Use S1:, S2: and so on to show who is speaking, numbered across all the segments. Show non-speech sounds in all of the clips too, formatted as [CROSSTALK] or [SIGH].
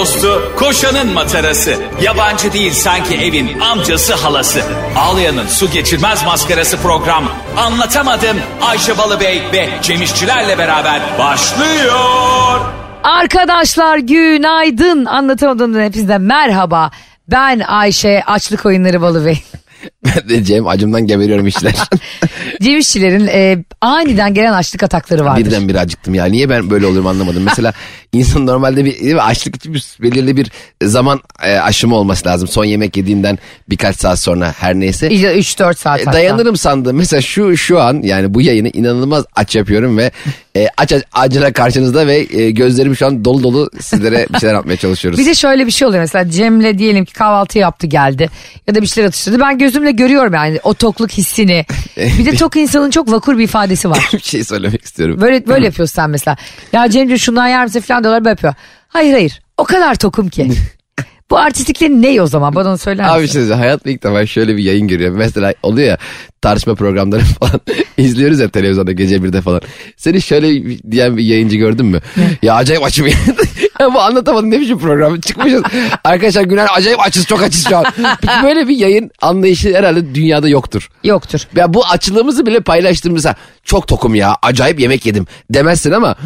S1: dostu, koşanın matarası. Yabancı değil sanki evin amcası halası. Ağlayan'ın su geçirmez maskarası program. Anlatamadım Ayşe Balıbey ve Cemişçilerle beraber başlıyor.
S2: Arkadaşlar günaydın. Anlatamadığımdan hepinize merhaba. Ben Ayşe Açlık Oyunları Balıbey. [LAUGHS]
S3: Cem acımdan geberiyorum işler. [LAUGHS]
S2: Cem İşçilerin e, aniden gelen açlık atakları vardır.
S3: Birden bir acıktım ya. Niye ben böyle olurum anlamadım. Mesela [LAUGHS] insan normalde bir değil mi, açlık için bir, belirli bir zaman e, aşımı olması lazım. Son yemek yediğinden birkaç saat sonra her neyse.
S2: İşte 3-4 saat
S3: E,
S2: hatta.
S3: dayanırım sandım. Mesela şu şu an yani bu yayını inanılmaz aç yapıyorum ve e, aç aç acına karşınızda ve e, gözlerim şu an dolu dolu sizlere bir şeyler yapmaya çalışıyoruz. [LAUGHS]
S2: Bir de şöyle bir şey oluyor mesela Cem'le diyelim ki kahvaltı yaptı geldi ya da bir şeyler atıştırdı. Ben gözümle görüyorum yani o tokluk hissini. [LAUGHS] Bir de tok insanın çok vakur bir ifadesi var. [LAUGHS]
S3: bir şey söylemek istiyorum.
S2: Böyle böyle yapıyorsun sen mesela. Ya Cem'ciğim şundan yer misin falan diyorlar böyle yapıyor. Hayır hayır o kadar tokum ki. [LAUGHS] Bu artistliklerin ne o zaman bana onu söyler misin?
S3: Abi bir şey. Hayatta ilk defa şöyle bir yayın görüyorum. Mesela oluyor ya tartışma programları [LAUGHS] falan izliyoruz ya televizyonda gece birde falan. Seni şöyle diyen bir yayıncı gördün mü? ya acayip açım ya. [LAUGHS] Bu anlatamadım ne biçim program çıkmışız. Arkadaşlar günaydın acayip açız çok açız şu an. Böyle bir yayın anlayışı herhalde dünyada yoktur.
S2: Yoktur.
S3: Ya bu açılığımızı bile paylaştığımızda çok tokum ya acayip yemek yedim demezsin ama.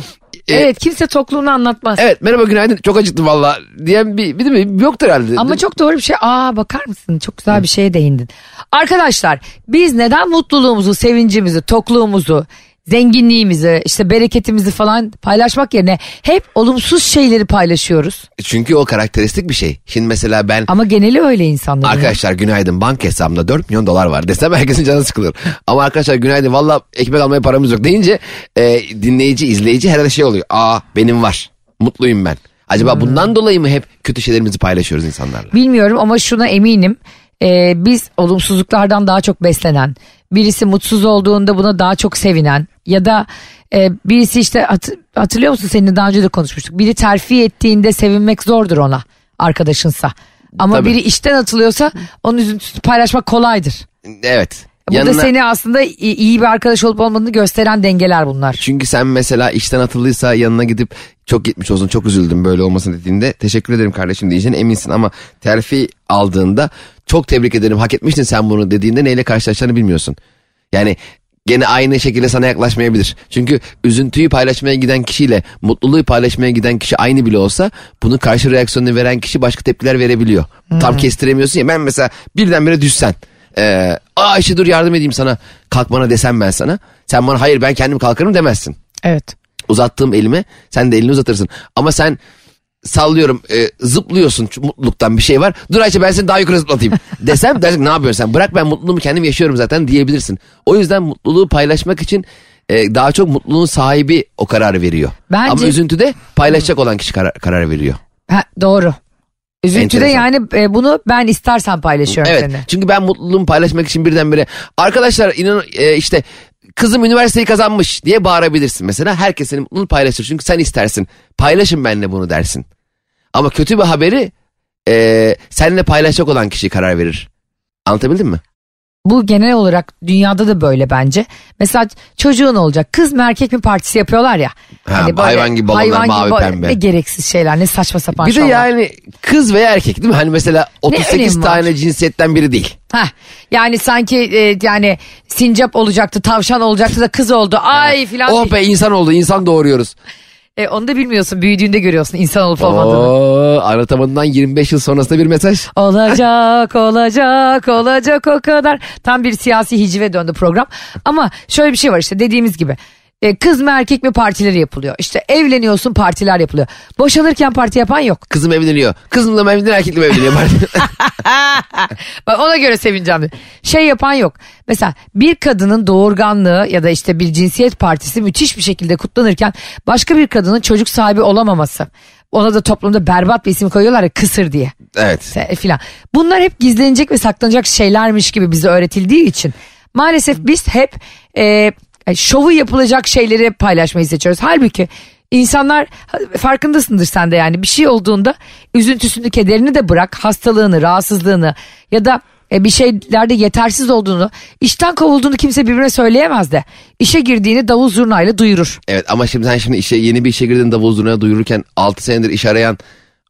S3: E,
S2: Evet kimse tokluğunu anlatmaz.
S3: Evet merhaba günaydın çok acıktım valla diyen bir, bir, bir yoktur herhalde.
S2: Ama çok doğru bir şey. Aa bakar mısın? Çok güzel bir şeye değindin. Arkadaşlar biz neden mutluluğumuzu, sevincimizi, tokluğumuzu, zenginliğimizi, işte bereketimizi falan paylaşmak yerine hep olumsuz şeyleri paylaşıyoruz.
S3: Çünkü o karakteristik bir şey. Şimdi mesela ben
S2: Ama geneli öyle insanların.
S3: arkadaşlar günaydın banka hesabımda 4 milyon dolar var desem herkesin canı sıkılır. Ama arkadaşlar günaydın valla ekmek almaya paramız yok deyince e, dinleyici izleyici herhalde şey oluyor. Aa benim var mutluyum ben. Acaba bundan dolayı mı hep kötü şeylerimizi paylaşıyoruz insanlarla?
S2: Bilmiyorum ama şuna eminim. Ee, biz olumsuzluklardan daha çok beslenen, birisi mutsuz olduğunda buna daha çok sevinen ya da e, birisi işte hat- hatırlıyor musun seninle daha önce de konuşmuştuk. Biri terfi ettiğinde sevinmek zordur ona arkadaşınsa. Ama
S3: Tabii.
S2: biri işten atılıyorsa onun üzüntüsünü paylaşmak kolaydır.
S3: Evet.
S2: Burada
S3: Yanına-
S2: seni aslında iyi bir arkadaş olup olmadığını gösteren dengeler bunlar.
S3: Çünkü sen mesela işten atıldıysa yanına gidip çok gitmiş olsun çok üzüldüm böyle olmasın dediğinde teşekkür ederim kardeşim diyeceğine eminsin ama terfi aldığında çok tebrik ederim hak etmiştin sen bunu dediğinde neyle karşılaşacağını bilmiyorsun. Yani gene aynı şekilde sana yaklaşmayabilir. Çünkü üzüntüyü paylaşmaya giden kişiyle mutluluğu paylaşmaya giden kişi aynı bile olsa bunun karşı reaksiyonunu veren kişi başka tepkiler verebiliyor. Tam kestiremiyorsun ya ben mesela birdenbire düşsen. Ee, Aa Ayşe dur yardım edeyim sana kalkmana desem ben sana. Sen bana hayır ben kendim kalkarım demezsin
S2: Evet.
S3: uzattığım elime sen de elini uzatırsın. Ama sen sallıyorum e, zıplıyorsun mutluluktan bir şey var. Dur Ayşe ben seni daha yukarı zıplatayım [LAUGHS] desem dersin ne yapıyorsun sen bırak ben mutluluğumu kendim yaşıyorum zaten diyebilirsin. O yüzden mutluluğu paylaşmak için e, daha çok mutluluğun sahibi o kararı veriyor.
S2: Bence-
S3: Ama üzüntüde paylaşacak olan kişi karar, karar veriyor.
S2: Ha, doğru. Üzüntüde
S3: Enteresan.
S2: yani e, bunu ben istersen paylaşıyorum
S3: Evet
S2: seninle.
S3: çünkü ben mutluluğumu paylaşmak için birdenbire arkadaşlar inan e, işte kızım üniversiteyi kazanmış diye bağırabilirsin mesela. Herkes senin mutluluğunu paylaşır çünkü sen istersin. Paylaşın benimle bunu dersin. Ama kötü bir haberi e, seninle paylaşacak olan kişi karar verir. Anlatabildim mi?
S2: Bu genel olarak dünyada da böyle bence. Mesela çocuğun olacak. Kız mı erkek mi partisi yapıyorlar ya.
S3: Ha, hayvan gibi balonlar, mavi
S2: ba-
S3: pembe.
S2: Ne gereksiz şeyler ne saçma sapan
S3: Bir de yani kız veya erkek değil mi? Hani mesela 38
S2: önemi var?
S3: tane cinsiyetten biri değil.
S2: Heh, yani sanki e, yani sincap olacaktı tavşan olacaktı da kız oldu. Ay filan.
S3: Oh be insan oldu insan doğuruyoruz.
S2: E, onu da bilmiyorsun büyüdüğünde görüyorsun insan olup olmadığını.
S3: Oo, anlatamadığından 25 yıl sonrasında bir mesaj.
S2: Olacak [LAUGHS] olacak olacak o kadar. Tam bir siyasi hicive döndü program. Ama şöyle bir şey var işte dediğimiz gibi. E, kız mı erkek mi partileri yapılıyor. İşte evleniyorsun partiler yapılıyor. Boşanırken parti yapan yok.
S3: Kızım evleniyor. Kızımla mı evleniyor erkekle mi evleniyor? [LAUGHS]
S2: Bak ona göre sevineceğim. Şey yapan yok. Mesela bir kadının doğurganlığı ya da işte bir cinsiyet partisi müthiş bir şekilde kutlanırken başka bir kadının çocuk sahibi olamaması. Ona da toplumda berbat bir isim koyuyorlar ya kısır diye
S3: evet.
S2: Se- filan. Bunlar hep gizlenecek ve saklanacak şeylermiş gibi bize öğretildiği için maalesef biz hep e, şovu yapılacak şeyleri paylaşmayı seçiyoruz. Halbuki insanlar farkındasındır sen de yani bir şey olduğunda üzüntüsünü kederini de bırak hastalığını rahatsızlığını ya da e, bir şeylerde yetersiz olduğunu işten kovulduğunu kimse birbirine söyleyemez de işe girdiğini davul zurnayla duyurur.
S3: Evet ama şimdi sen şimdi işe yeni bir işe girdin davul zurnaya duyururken 6 senedir iş arayan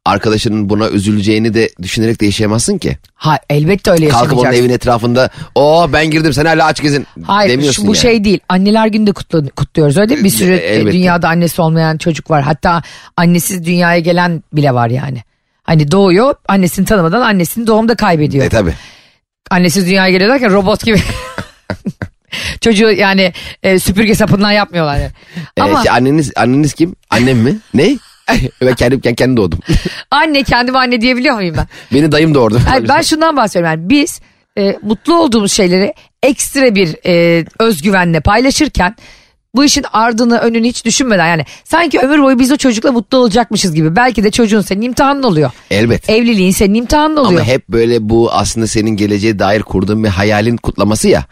S3: arkadaşının buna üzüleceğini de düşünerek de yaşayamazsın ki.
S2: Ha elbette öyle
S3: Kalkıp onun
S2: yaşamayacaksın.
S3: evin etrafında o ben girdim sen hala aç gezin
S2: Hayır
S3: demiyorsun
S2: şu, bu
S3: yani.
S2: şey değil. Anneler günü de kutlu, kutluyoruz öyle değil mi? Bir sürü
S3: E,
S2: e,
S3: elbette.
S2: dünyada annesi olmayan çocuk var. Hatta annesiz dünyaya gelen bile var yani. Hani doğuyor annesini tanımadan annesini doğumda kaybediyor.
S3: E tabi.
S2: Annesiz dünyaya geliyor derken robot gibi. [LAUGHS] Çocuğu yani e, süpürge sapından yapmıyorlar yani. Ama
S3: şey, anneniz, anneniz kim? Annem mi? Ne? [LAUGHS] ben kendim, ben kendim doğdum. [LAUGHS]
S2: anne kendime anne diyebiliyor muyum ben? [LAUGHS]
S3: Beni dayım doğurdu.
S2: Yani ben şundan bahsediyorum yani biz e, mutlu olduğumuz şeyleri ekstra bir e, özgüvenle paylaşırken bu işin ardını önünü hiç düşünmeden yani sanki ömür boyu biz o çocukla mutlu olacakmışız gibi. Belki de çocuğun senin imtihanın oluyor.
S3: Elbet.
S2: Evliliğin senin imtihanın oluyor.
S3: Ama hep böyle bu aslında senin geleceğe dair kurduğun bir hayalin kutlaması ya.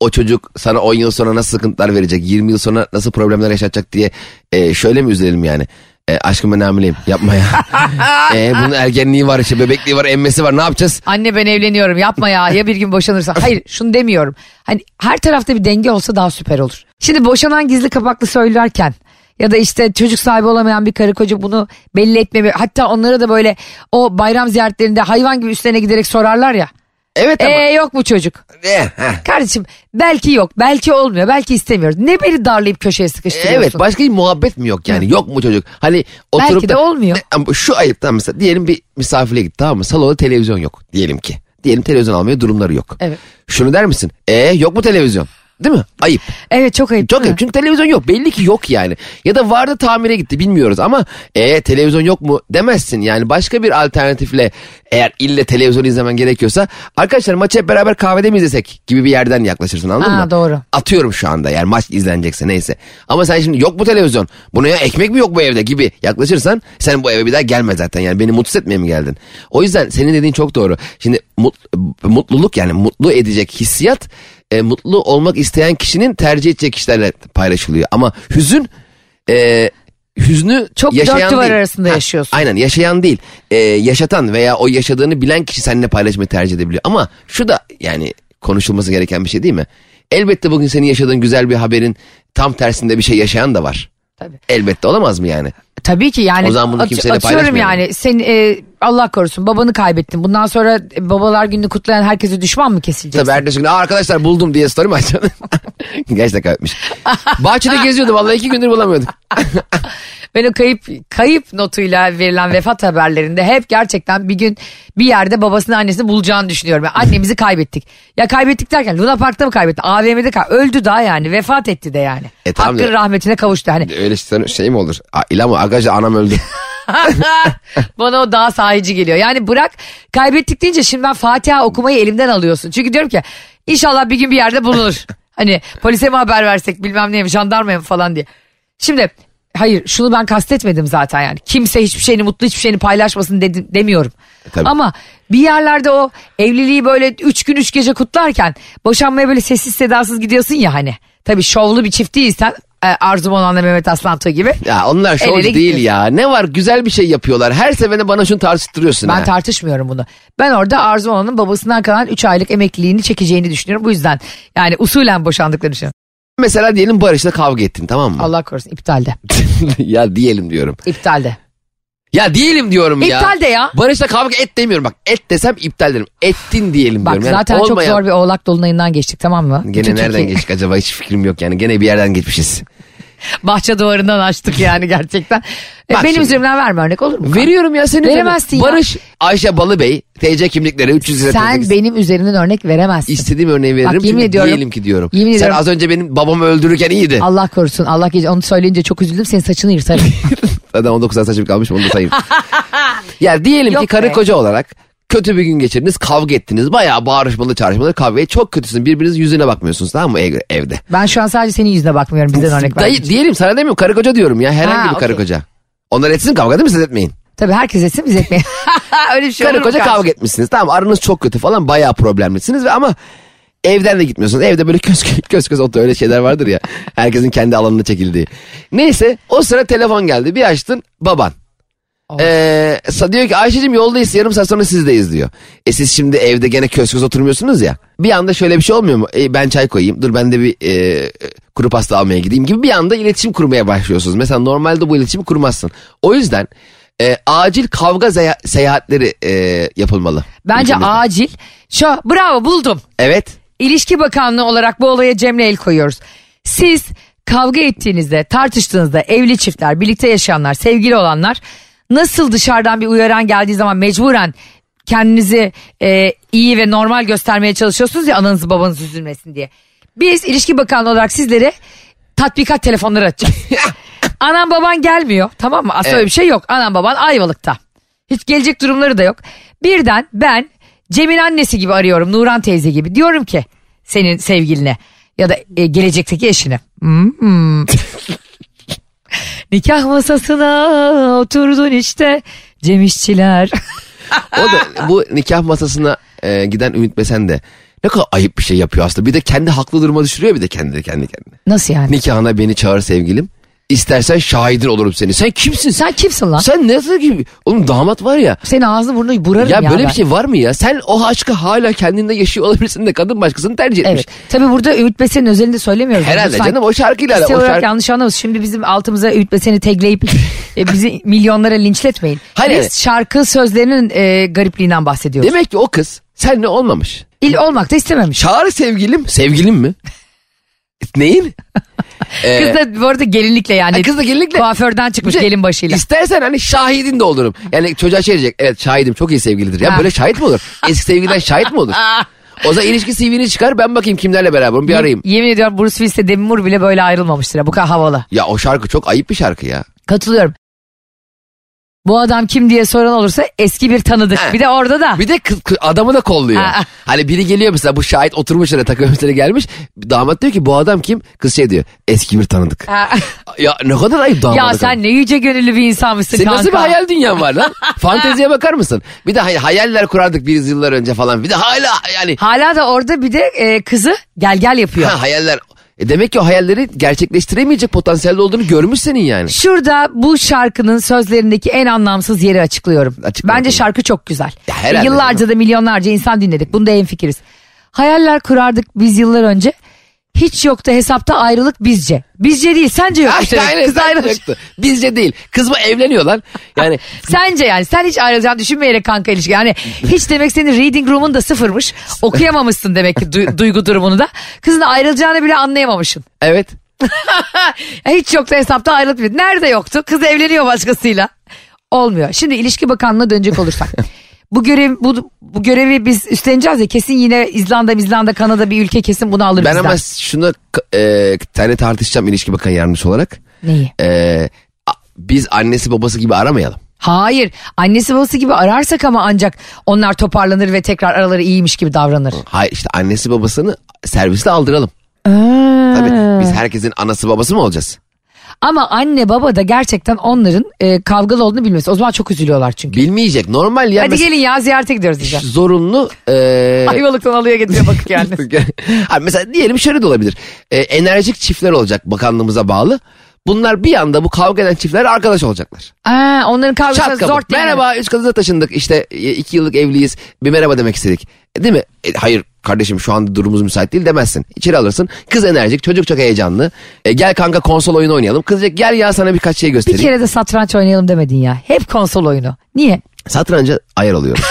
S3: O çocuk sana 10 yıl sonra nasıl sıkıntılar verecek, 20 yıl sonra nasıl problemler yaşatacak diye e, şöyle mi üzerelim yani? E, aşkım ben hamileyim yapma ya. [LAUGHS] e, bunun ergenliği var işte bebekliği var emmesi var ne yapacağız?
S2: Anne ben evleniyorum yapma ya ya bir gün boşanırsa. Hayır şunu demiyorum. Hani her tarafta bir denge olsa daha süper olur. Şimdi boşanan gizli kapaklı söylerken ya da işte çocuk sahibi olamayan bir karı koca bunu belli etmemi hatta onlara da böyle o bayram ziyaretlerinde hayvan gibi üstlerine giderek sorarlar ya.
S3: Evet ama.
S2: Ee yok mu çocuk?
S3: E, heh.
S2: Kardeşim belki yok belki olmuyor belki istemiyoruz. Ne beni darlayıp köşeye sıkıştırıyorsun?
S3: Evet başka bir muhabbet mi yok yani yok mu çocuk? Hani oturup
S2: Belki de olmuyor.
S3: Ne- ama şu ayıptan mesela diyelim bir misafirliğe gitti tamam mı? Salonda televizyon yok diyelim ki. Diyelim televizyon almaya durumları yok.
S2: Evet.
S3: Şunu der misin? E yok mu televizyon? Değil mi? Ayıp.
S2: Evet çok ayıp.
S3: Çok
S2: mi?
S3: ayıp çünkü televizyon yok. Belli ki yok yani. Ya da vardı tamire gitti bilmiyoruz ama e televizyon yok mu demezsin. Yani başka bir alternatifle eğer ille televizyon izlemen gerekiyorsa arkadaşlar maçı hep beraber kahvede mi izlesek gibi bir yerden yaklaşırsın anladın
S2: Aa,
S3: mı?
S2: doğru.
S3: Atıyorum şu anda yani maç izlenecekse neyse. Ama sen şimdi yok mu televizyon? Buna ya ekmek mi yok bu evde gibi yaklaşırsan sen bu eve bir daha gelme zaten. Yani beni mutsuz etmeye mi geldin? O yüzden senin dediğin çok doğru. Şimdi mut- mutluluk yani mutlu edecek hissiyat e, mutlu olmak isteyen kişinin tercih edecek kişilerle paylaşılıyor. Ama hüzün e, hüznü
S2: Çok
S3: yaşayan
S2: dört duvar
S3: değil.
S2: arasında yaşıyorsun.
S3: Aynen yaşayan değil. E, yaşatan veya o yaşadığını bilen kişi seninle paylaşmayı tercih edebiliyor. Ama şu da yani konuşulması gereken bir şey değil mi? Elbette bugün senin yaşadığın güzel bir haberin tam tersinde bir şey yaşayan da var.
S2: Tabii.
S3: Elbette olamaz mı yani?
S2: Tabii ki yani
S3: O zaman bunu kimseyle
S2: atıyorum
S3: paylaşmayalım.
S2: yani sen e, Allah korusun babanı kaybettin. Bundan sonra babalar gününü kutlayan herkese düşman mı kesileceksin?
S3: Tabii ertesi gün "Aa, arkadaşlar buldum diye story mi açacaksın? [LAUGHS] Gerçekten kaybetmiş. Bahçede geziyordu vallahi iki gündür bulamıyordum. [LAUGHS]
S2: Ben o kayıp kayıp notuyla verilen vefat haberlerinde hep gerçekten bir gün bir yerde babasını annesini bulacağını düşünüyorum. Yani annemizi kaybettik. Ya kaybettik derken Luna Park'ta mı kaybetti? AVM'de kay- öldü daha yani vefat etti de yani.
S3: E, tamam
S2: Hakkın
S3: da-
S2: rahmetine kavuştu. Hani
S3: Öyle şey, şey mi olur? Aa, İla mı? Arkadaşlar anam öldü. [LAUGHS]
S2: Bana o daha sahici geliyor. Yani bırak kaybettik deyince şimdi ben Fatiha okumayı elimden alıyorsun. Çünkü diyorum ki inşallah bir gün bir yerde bulunur. hani polise mi haber versek bilmem neye mi jandarmaya mı falan diye. Şimdi hayır şunu ben kastetmedim zaten yani. Kimse hiçbir şeyini mutlu hiçbir şeyini paylaşmasın dedim, demiyorum.
S3: tabii.
S2: Ama bir yerlerde o evliliği böyle üç gün üç gece kutlarken boşanmaya böyle sessiz sedasız gidiyorsun ya hani. Tabii şovlu bir çift değilsen e, Arzu Monan'la Mehmet Aslantığı gibi.
S3: Ya onlar şov değil
S2: gidiyorsun.
S3: ya. Ne var güzel bir şey yapıyorlar. Her seferinde bana şunu tartıştırıyorsun
S2: Ben
S3: ha.
S2: tartışmıyorum bunu. Ben orada Arzu Onan'ın babasından kalan 3 aylık emekliliğini çekeceğini düşünüyorum. Bu yüzden yani usulen boşandıklarını düşünüyorum.
S3: Mesela diyelim Barış'la kavga ettin tamam mı?
S2: Allah korusun iptalde. [LAUGHS]
S3: ya diyelim diyorum.
S2: İptalde.
S3: Ya diyelim diyorum ya.
S2: İptal de ya.
S3: Barış'la kavga et demiyorum bak. Et desem iptal derim. Ettin diyelim
S2: Bak
S3: diyorum. Yani
S2: zaten çok
S3: olmayan-
S2: zor bir oğlak dolunayından geçtik tamam mı?
S3: Gene
S2: Bütün
S3: nereden
S2: Türkiye-
S3: geçtik acaba hiç fikrim yok yani. Gene bir yerden geçmişiz.
S2: Bahçe duvarından açtık yani gerçekten. E,
S3: Bak
S2: benim
S3: şimdi.
S2: üzerimden verme örnek olur mu?
S3: Veriyorum ya senin
S2: Veremezsin
S3: üzerinden.
S2: ya.
S3: Barış, Ayşe Balıbey, TC kimlikleri 300 lira.
S2: Sen
S3: TC
S2: benim üzerimden örnek veremezsin.
S3: İstediğim örneği veririm
S2: Bak, yemin
S3: çünkü
S2: ediyorum-
S3: diyelim ki diyorum.
S2: yemin
S3: Sen
S2: ediyorum-
S3: az önce benim babamı öldürürken iyiydi.
S2: Allah korusun Allah gece onu söyleyince çok üzüldüm senin saçını yırtarım. [LAUGHS]
S3: Zaten 19 saat saçım kalmış onu da sayayım. [LAUGHS] ya diyelim ki
S2: Yok
S3: karı
S2: be.
S3: koca olarak kötü bir gün geçirdiniz kavga ettiniz. Bayağı bağırışmalı çağrışmalı kavga çok kötüsün birbirinizin yüzüne bakmıyorsunuz tamam mı ev- evde.
S2: ben şu an sadece senin yüzüne bakmıyorum bizden örnek verdim.
S3: diyelim sana demiyorum karı koca diyorum ya herhangi
S2: Ha,
S3: bir karı
S2: okey.
S3: koca. Onlar etsin kavga değil mi siz etmeyin.
S2: Tabii herkes etsin biz etmeyin. [LAUGHS] [LAUGHS] Öyle bir şey
S3: Karı koca
S2: kardeşim?
S3: kavga etmişsiniz tamam aranız çok kötü falan bayağı problemlisiniz ve ama evden de gitmiyorsunuz. Evde böyle köz köz [LAUGHS] köz otur öyle şeyler vardır ya. Herkesin kendi alanına çekildiği. Neyse o sıra telefon geldi bir açtın baban. Ee, diyor ki Ayşe'cim yoldayız yarım saat sonra sizdeyiz diyor. E siz şimdi evde gene köz köz oturmuyorsunuz ya. Bir anda şöyle bir şey olmuyor mu? E, ben çay koyayım dur ben de bir e, kuru pasta almaya gideyim gibi bir anda iletişim kurmaya başlıyorsunuz. Mesela normalde bu iletişimi kurmazsın. O yüzden e, acil kavga seyahatleri e, yapılmalı.
S2: Bence
S3: ülkemizde.
S2: acil. Şu bravo buldum.
S3: Evet.
S2: İlişki Bakanlığı olarak bu olaya Cem'le el koyuyoruz. Siz kavga ettiğinizde, tartıştığınızda evli çiftler, birlikte yaşayanlar, sevgili olanlar nasıl dışarıdan bir uyaran geldiği zaman mecburen kendinizi e, iyi ve normal göstermeye çalışıyorsunuz ya ananızı babanız üzülmesin diye. Biz İlişki Bakanlığı olarak sizlere tatbikat telefonları açacağız. [LAUGHS] Anan baban gelmiyor tamam mı? Aslında
S3: Evet.
S2: öyle bir şey yok. Anan baban Ayvalık'ta. Hiç gelecek durumları da yok. Birden ben Cem'in annesi gibi arıyorum Nuran teyze gibi. Diyorum ki senin sevgiline ya da e, gelecekteki eşine. Hmm. [LAUGHS] Nikah masasına oturdun işte Cem İşçiler. [LAUGHS]
S3: O da bu nikah masasına e, giden Ümit Besen de ne kadar ayıp bir şey yapıyor aslında. Bir de kendi haklı duruma düşürüyor bir de kendi kendi kendine.
S2: Nasıl yani?
S3: Nikahına beni çağır sevgilim. İstersen şahidin olurum seni. Sen kimsin? Sen,
S2: kimsin lan?
S3: sen nasıl gibi? Oğlum damat var ya.
S2: Senin ağzını burnunu burarım ya.
S3: Ya böyle
S2: ben.
S3: bir şey var mı ya? Sen o aşkı hala kendinde yaşıyor olabilirsin de kadın başkasını tercih etmiş.
S2: Evet. Tabii burada Ümit Besen'in özelinde söylemiyoruz.
S3: Herhalde
S2: Lütfen
S3: canım o şarkıyla.
S2: kişisel
S3: O şarkı...
S2: yanlış anlamayız. Şimdi bizim altımıza Ümit Besen'i tegleyip [LAUGHS] e, bizi milyonlara linçletmeyin.
S3: Hayır.
S2: Biz şarkı sözlerinin e, garipliğinden bahsediyoruz.
S3: Demek ki o kız senle olmamış.
S2: İl olmak da istememiş.
S3: Çağır sevgilim. Sevgilim mi? Neyin? Ee, [LAUGHS]
S2: Kız da bu arada gelinlikle yani.
S3: Ha, kız da gelinlikle.
S2: Kuaförden çıkmış
S3: de
S2: gelin başıyla.
S3: İstersen hani şahidin de olurum. Yani çocuğa şey diyecek. Evet şahidim çok iyi sevgilidir. Ya
S2: Ha.
S3: böyle şahit mi olur? Eski sevgiliden şahit mi olur? [LAUGHS] O zaman ilişki CV'ni çıkar ben bakayım kimlerle beraberim bir arayayım.
S2: Yemin ediyorum Bruce Willis'le Demi Moore bile böyle ayrılmamıştır. ya. Bu kadar havalı.
S3: Ya o şarkı çok ayıp bir şarkı ya.
S2: Katılıyorum. Bu adam kim diye soran olursa eski bir tanıdık.
S3: Ha.
S2: Bir de orada da.
S3: Bir de kız, kız- adamı da kolluyor.
S2: Ha.
S3: Hani biri geliyor mesela bu şahit oturmuş öyle takım elbiseyle gelmiş. Damat diyor ki bu adam kim? Kız şey diyor eski bir tanıdık.
S2: Ha. [LAUGHS]
S3: Ya ne kadar ayıp damat.
S2: ya
S3: adam.
S2: sen ne yüce gönüllü bir insanmışsın
S3: Senin
S2: kanka.
S3: nasıl bir hayal dünyan var lan? [LAUGHS] Fanteziye bakar mısın? Bir de hay- hayaller kurardık bir yıllar önce falan. Bir de hala yani
S2: Hala da orada bir de e, kızı gel gel yapıyor.
S3: ha, hayaller. E demek ki o hayalleri gerçekleştiremeyecek potansiyelde olduğunu görmüş senin yani.
S2: Şurada bu şarkının sözlerindeki en anlamsız yeri açıklıyorum.
S3: Açıkla
S2: Bence
S3: bakalım.
S2: şarkı çok güzel.
S3: Ya herhalde
S2: Yıllarca da milyonlarca insan dinledik. Bunda en fikiriz. Hayaller kurardık biz yıllar önce. Hiç yoktu hesapta ayrılık bizce. Bizce değil sence yok.
S3: Ah, [LAUGHS] aynen,
S2: Kız ayrılmış.
S3: yoktu. Bizce değil. Kız mı evleniyor lan? Yani [LAUGHS]
S2: Sence yani sen hiç ayrılacağını düşünmeyerek kanka ilişki. Yani hiç demek senin reading room'un da sıfırmış. Okuyamamışsın demek ki du- duygu durumunu da. Kızın ayrılacağını bile anlayamamışsın.
S3: evet. [LAUGHS]
S2: Hiç yoktu hesapta ayrılık. Nerede yoktu? Kız evleniyor başkasıyla. Olmuyor. Şimdi ilişki bakanlığına dönecek olursak. Bu görev bu, bu görevi biz üstleneceğiz ya kesin yine İzlanda, İzlanda, Kanada bir ülke kesin bunu alır
S3: Ben
S2: bizden.
S3: ama şunu e, tane tartışacağım ilişki bakan yardımcısı olarak.
S2: Neyi?
S3: E, biz annesi babası gibi aramayalım.
S2: Hayır. Annesi babası gibi ararsak ama ancak onlar toparlanır ve tekrar araları iyiymiş gibi davranır.
S3: Hayır işte annesi babasını servisle aldıralım.
S2: Aa.
S3: Tabii biz herkesin anası babası mı olacağız?
S2: Ama anne baba da gerçekten onların e, kavgalı olduğunu bilmesi. O zaman çok üzülüyorlar çünkü.
S3: Bilmeyecek. Normal ya.
S2: Hadi
S3: mes-
S2: gelin ya ziyarete gidiyoruz diyeceğim.
S3: zorunlu. E, [LAUGHS]
S2: Ayvalık'tan alıyor getiriyor bakık yani.
S3: Abi mesela diyelim şöyle de olabilir. E, enerjik çiftler olacak bakanlığımıza bağlı. Bunlar bir anda bu kavga eden çiftler arkadaş olacaklar.
S2: Aa, onların kavgası
S3: kapı.
S2: zor değil?
S3: Merhaba üç kadına taşındık işte e, iki yıllık evliyiz bir merhaba demek istedik. E, değil mi? E, hayır kardeşim şu anda durumumuz müsait değil demezsin. İçeri alırsın. Kız enerjik çocuk çok heyecanlı. E, gel kanka konsol oyunu oynayalım. Kız diyecek gel ya sana birkaç şey
S2: Bir
S3: göstereyim.
S2: kere de satranç oynayalım demedin ya. Hep konsol oyunu. Niye?
S3: Satranca ayar oluyorum.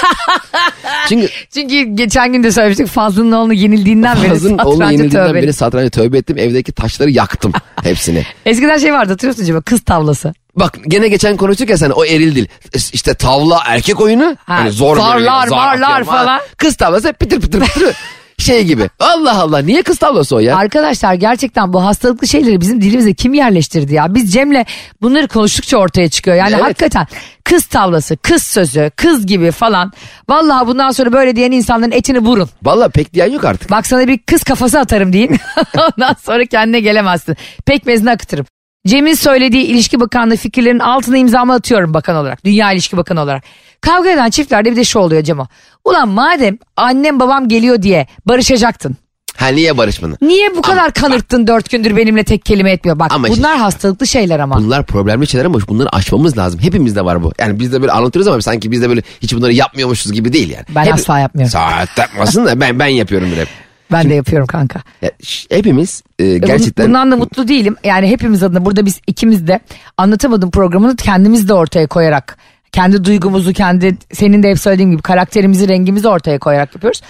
S3: [LAUGHS] Çünkü
S2: Çünkü geçen gün de söylemiştik Fazlı'nın oğlu yenildiğinden beri
S3: Fazlın oğlu
S2: satranca
S3: yenildiğinden
S2: tövbe.
S3: beri satranca tövbe ettim. Evdeki taşları yaktım [LAUGHS] hepsini.
S2: Eskiden şey vardı hatırlıyorsun acaba kız tavlası.
S3: Bak gene geçen konuştuk ya sen o eril dil. İşte tavla erkek oyunu.
S2: Ha,
S3: hani zor
S2: zarlar,
S3: böyle, zar atıyorum. Ha,
S2: falan.
S3: Kız tavlası pıtır pıtır pıtır. [LAUGHS] şey gibi. Allah Allah niye kız tavlası o ya?
S2: Arkadaşlar gerçekten bu hastalıklı şeyleri bizim dilimize kim yerleştirdi ya? Biz Cem'le bunları konuştukça ortaya çıkıyor. Yani
S3: Evet.
S2: hakikaten kız tavlası, kız sözü, kız gibi falan. Vallahi bundan sonra böyle diyen insanların etini vurun.
S3: Valla pek diyen yok artık.
S2: Bak sana bir kız kafası atarım deyin. [LAUGHS] Ondan sonra kendine gelemezsin. Pekmezini akıtırım. Cem'in söylediği ilişki bakanlığı fikirlerin altına imzamı atıyorum bakan olarak. Dünya ilişki bakanı olarak. Kavga eden çiftlerde bir de şu oluyor Cemo. Ulan madem annem babam geliyor diye barışacaktın.
S3: Ha niye barışmanı?
S2: Niye bu kadar kanırttın dört gündür benimle tek kelime etmiyor? Bak
S3: Ama
S2: bunlar
S3: işte-
S2: hastalıklı şeyler ama.
S3: Bunlar problemli şeyler ama bunları aşmamız lazım. Hepimizde var bu. Yani biz de böyle anlatıyoruz ama sanki biz de böyle hiç bunları yapmıyormuşuz gibi değil yani.
S2: Ben asla yapmıyorum.
S3: Saat yapmasın da ben ben yapıyorum bile.
S2: Ben de yapıyorum kanka.
S3: Ya, hepimiz e,
S2: bun-
S3: gerçekten
S2: Bundan da mutlu değilim. Yani hepimiz adına burada biz ikimiz de anlatamadığım programını kendimiz de ortaya koyarak Kendi duygumuzu, kendi senin de hep söylediğin gibi karakterimizi, rengimizi ortaya koyarak yapıyoruz.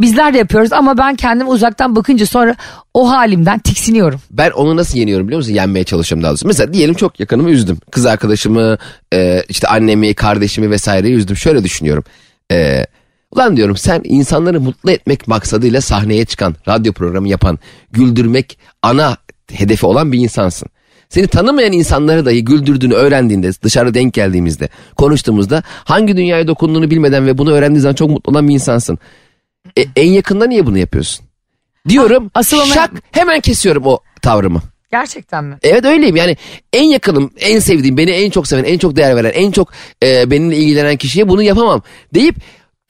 S2: Bizler de yapıyoruz ama ben kendimi uzaktan bakınca sonra o halimden tiksiniyorum.
S3: Ben onu nasıl yeniyorum biliyor musun? Yenmeye çalışıyorum daha doğrusu. Mesela diyelim çok yakınımı üzdüm. Kız arkadaşımı, e, işte annemi, kardeşimi vesaireyi üzdüm. Şöyle düşünüyorum. E, ulan diyorum sen insanları mutlu etmek maksadıyla sahneye çıkan, radyo programı yapan, güldürmek ana hedefi olan bir insansın. Seni tanımayan insanları dahi güldürdüğünü öğrendiğinde, dışarı denk geldiğimizde, konuştuğumuzda hangi dünyaya dokunduğunu bilmeden ve bunu öğrendiğin zaman çok mutlu olan bir insansın. E, en yakında niye bunu yapıyorsun? Diyorum,
S2: asıl ama-
S3: şak hemen kesiyorum o tavrımı.
S2: Gerçekten mi?
S3: Evet öyleyim yani en yakınım, en sevdiğim, beni en çok seven, en çok değer veren, en çok e, benimle ilgilenen kişiye bunu yapamam deyip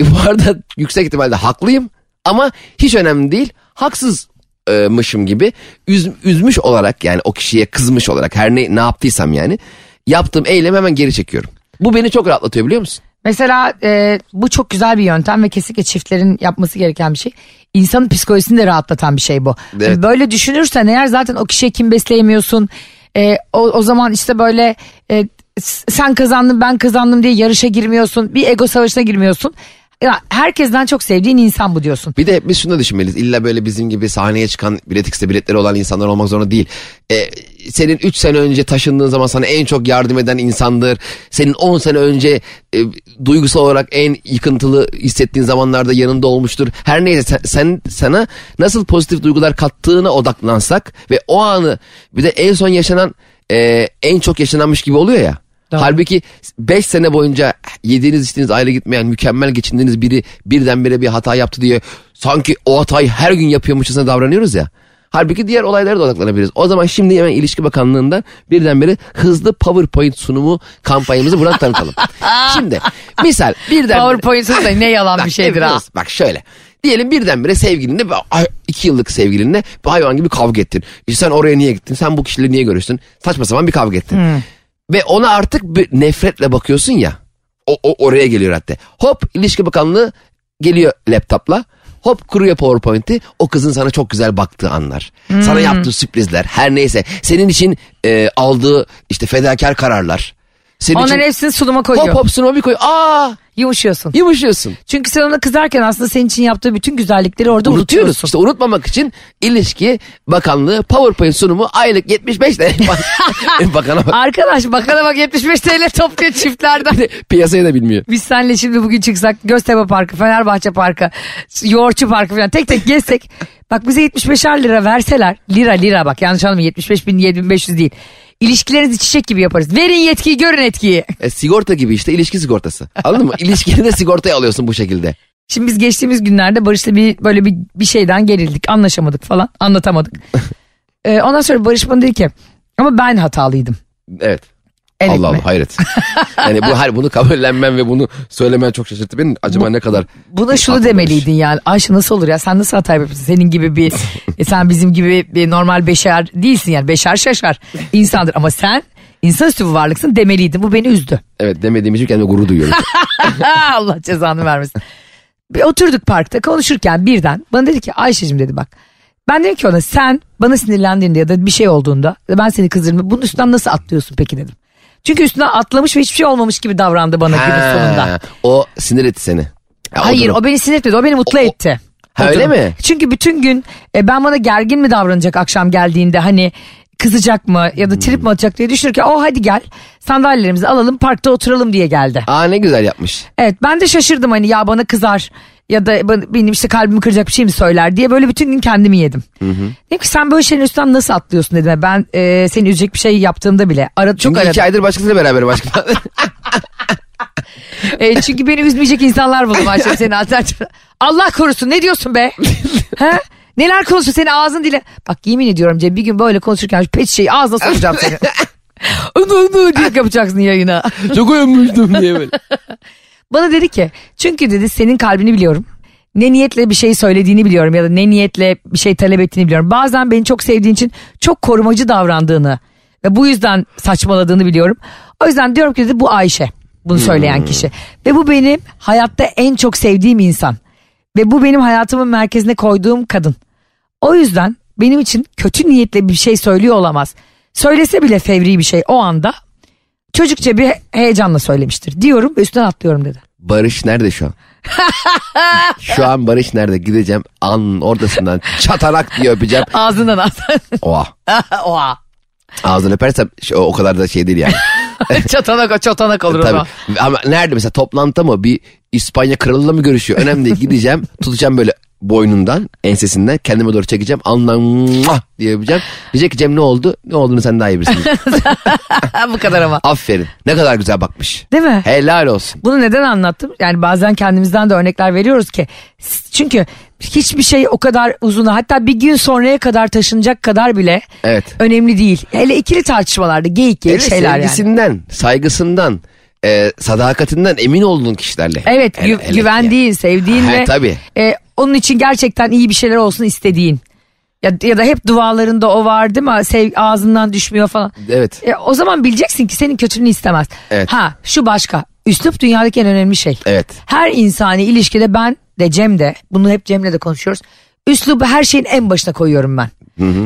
S3: [LAUGHS] bu arada yüksek ihtimalle haklıyım ama hiç önemli değil. Haksızmışım gibi üz, üzmüş olarak yani o kişiye kızmış olarak her ne, ne yaptıysam yani yaptığım eylemi hemen geri çekiyorum. Bu beni çok rahatlatıyor biliyor musun?
S2: Mesela e, bu çok güzel bir yöntem ve kesinlikle çiftlerin yapması gereken bir şey. İnsanın psikolojisini de rahatlatan bir şey bu.
S3: Evet.
S2: Böyle düşünürsen eğer zaten o kişiye kim besleyemiyorsun. E, o, o zaman işte böyle e, sen kazandın ben kazandım diye yarışa girmiyorsun. Bir ego savaşına girmiyorsun. Ya, herkesten çok sevdiğin insan bu diyorsun.
S3: Bir de biz şunu da düşünmeliyiz. İlla böyle bizim gibi sahneye çıkan bilet X'te biletleri olan insanlar olmak zorunda değil. Ee, senin 3 sene önce taşındığın zaman sana en çok yardım eden insandır. Senin 10 sene önce e, duygusal olarak en yıkıntılı hissettiğin zamanlarda yanında olmuştur. Her neyse sen, sen- sana nasıl pozitif duygular kattığına odaklansak ve o anı bir de en son yaşanan e, en çok yaşananmış gibi oluyor ya.
S2: Doğru.
S3: Halbuki 5 sene boyunca yediğiniz içtiğiniz ayrı gitmeyen mükemmel geçindiğiniz biri birdenbire bir hata yaptı diye sanki o hatayı her gün yapıyormuşçasına davranıyoruz ya. Halbuki diğer olaylara da odaklanabiliriz. O zaman şimdi hemen İlişki Bakanlığı'ndan birdenbire hızlı PowerPoint sunumu kampanyamızı buradan tanıtalım. [LAUGHS] şimdi misal birden
S2: PowerPoint'un da ne yalan bir şeydir ha.
S3: Bak şöyle. Diyelim birdenbire sevgilinle iki yıllık sevgilinle bir hayvan gibi kavga ettin. İşte sen oraya niye gittin? Sen bu kişiyle niye görüştün? Saçma sapan bir kavga ettin. Ve ona artık bir nefretle bakıyorsun ya. O, o oraya geliyor hatta. Hop ilişki bakanlığı geliyor laptopla. Hop kuruyor PowerPoint'i. O kızın sana çok güzel baktığı anlar. Sana yaptığı sürprizler. Her neyse. Senin için e, aldığı işte fedakar kararlar. Senin
S2: Onların
S3: için
S2: hepsini sunuma koyuyor.
S3: hop hop sunuma bir koy. Aa
S2: Yumuşuyorsun.
S3: yumuşuyorsun.
S2: Çünkü sen ona kızarken aslında senin için yaptığı bütün güzellikleri orada
S3: unutuyoruz.
S2: unutuyorsun.
S3: İşte unutmamak için ilişki bakanlığı PowerPoint sunumu aylık 75 TL. [LAUGHS] [LAUGHS] Bakana bak.
S2: Arkadaş bakana bak 75 TL topluyor çiftlerden. [LAUGHS]
S3: Piyasayı da bilmiyor.
S2: Biz seninle şimdi bugün çıksak Göztepe Parkı, Fenerbahçe Parkı, Yoğurtçu Parkı falan tek tek gezsek. bak bize 75'er lira verseler. Lira lira bak yanlış anlamayın 75 bin 7500 değil. İlişkilerinizi çiçek gibi yaparız. Verin yetkiyi görün etkiyi.
S3: E, sigorta gibi işte ilişki sigortası. Anladın mı? [LAUGHS] İlişkini de sigortaya alıyorsun bu şekilde.
S2: Şimdi biz geçtiğimiz günlerde Barış'la bir böyle bir, bir şeyden gerildik. Anlaşamadık falan. Anlatamadık. Ee, [LAUGHS] ondan sonra Barış bana dedi ki ama ben hatalıydım.
S3: Evet.
S2: Evet
S3: Allah
S2: mi?
S3: Allah hayret. [LAUGHS] yani bu her bunu kabullenmen ve bunu söylemen çok şaşırttı beni. Acaba ne kadar
S2: Buna şunu demeliydin yani. Ayşe nasıl olur ya sen nasıl hata yapıyorsun? Senin gibi bir [LAUGHS] e, sen bizim gibi bir normal beşer değilsin yani. Beşer şaşar insandır ama sen insanüstü bir varlıksın demeliydin. Bu beni üzdü.
S3: Evet demediğim için kendime gurur duyuyorum. [LAUGHS]
S2: Allah cezanı vermesin. Bir oturduk parkta konuşurken birden bana dedi ki Ayşe'cim dedi bak. Ben dedim ki ona sen bana sinirlendiğinde ya da bir şey olduğunda ben seni kızdırdım. Bunun üstünden nasıl atlıyorsun peki dedim. Çünkü üstüne atlamış ve hiçbir şey olmamış gibi davrandı bana günün
S3: Ha,
S2: sonunda.
S3: O sinir etti seni. Ya,
S2: Hayır
S3: durum.
S2: o beni sinir etmedi o beni mutlu
S3: O- o-
S2: etti.
S3: Ha,
S2: O
S3: öyle mi?
S2: Çünkü bütün gün e, ben bana gergin mi davranacak akşam geldiğinde hani kızacak mı ya da trip mi atacak diye düşünürken o hadi gel sandalyelerimizi alalım parkta oturalım diye geldi.
S3: Aa ne güzel yapmış.
S2: Evet ben de şaşırdım hani ya bana kızar ya da benim işte kalbimi kıracak bir şey mi söyler diye böyle bütün gün kendimi yedim. Dedim ki sen böyle şeylerin üstünden nasıl atlıyorsun dedim. Ben e, seni üzecek bir şey yaptığımda bile aradı çok
S3: Çünkü
S2: aradım.
S3: iki aydır başkasıyla beraber başka. [LAUGHS]
S2: E, çünkü beni üzmeyecek insanlar buldum Ayşe [LAUGHS] senin alternatif. Allah korusun ne diyorsun be? ha? Neler konuşuyor senin ağzın dile. Bak yemin ediyorum Cem bir gün böyle konuşurken şu pet şeyi ağzına sokacağım seni. [LAUGHS] Unu unu diye yapacaksın yayına.
S3: Çok uyumuştum diye böyle.
S2: Bana dedi ki çünkü dedi senin kalbini biliyorum. Ne niyetle bir şey söylediğini biliyorum ya da ne niyetle bir şey talep ettiğini biliyorum. Bazen beni çok sevdiğin için çok korumacı davrandığını ve bu yüzden saçmaladığını biliyorum. O yüzden diyorum ki dedi bu Ayşe bunu söyleyen kişi. Ve bu benim hayatta en çok sevdiğim insan. Ve bu benim hayatımın merkezine koyduğum kadın. O yüzden benim için kötü niyetle bir şey söylüyor olamaz. Söylese bile fevri bir şey o anda çocukça bir heyecanla söylemiştir. Diyorum ve üstten atlıyorum dedi.
S3: Barış nerede şu an? [LAUGHS] şu an Barış nerede? Gideceğim an ortasından çatanak diye öpeceğim.
S2: Ağzından ağzından. [LAUGHS]
S3: Oha.
S2: Oha.
S3: Ağzını öpersem o kadar da şey değil yani. [LAUGHS]
S2: çatanak çatanak olur o
S3: Tabii.
S2: zaman.
S3: Ama nerede mesela toplantıda mı bir İspanya kralıyla mı görüşüyor? Önemli değil gideceğim tutacağım böyle boynundan ensesinden kendime doğru çekeceğim alnından diye öpeceğim. Diyecek ki Cem ne oldu? Ne olduğunu sen daha iyi bilirsin. [LAUGHS]
S2: Bu kadar ama.
S3: Aferin ne kadar güzel bakmış.
S2: Değil mi?
S3: Helal olsun.
S2: Bunu neden anlattım? Yani bazen kendimizden de örnekler veriyoruz ki. Çünkü hiçbir şey o kadar uzun hatta bir gün sonraya kadar taşınacak kadar bile
S3: Evet.
S2: önemli değil. Hele ikili tartartışmalarda geyik geyik
S3: Evet,
S2: şeyler yani.
S3: sevgisinden, saygısından, e, sadakatinden emin olduğun kişilerle.
S2: Evet
S3: Hele-
S2: gü-
S3: hele
S2: güvendiğin,
S3: yani.
S2: sevdiğin
S3: He,
S2: ve
S3: tabii.
S2: e, onun için gerçekten iyi bir şeyler olsun istediğin. Ya, ya da hep dualarında o var değil mi? Sev, ağzından düşmüyor falan.
S3: Evet.
S2: E, o zaman bileceksin ki senin kötülüğünü istemez.
S3: Evet.
S2: Ha şu başka. Üslup dünyadaki en önemli şey.
S3: Evet.
S2: Her insani ilişkide ben de Cem de bunu hep Cem'le de konuşuyoruz. Üslubu her şeyin en başına koyuyorum ben.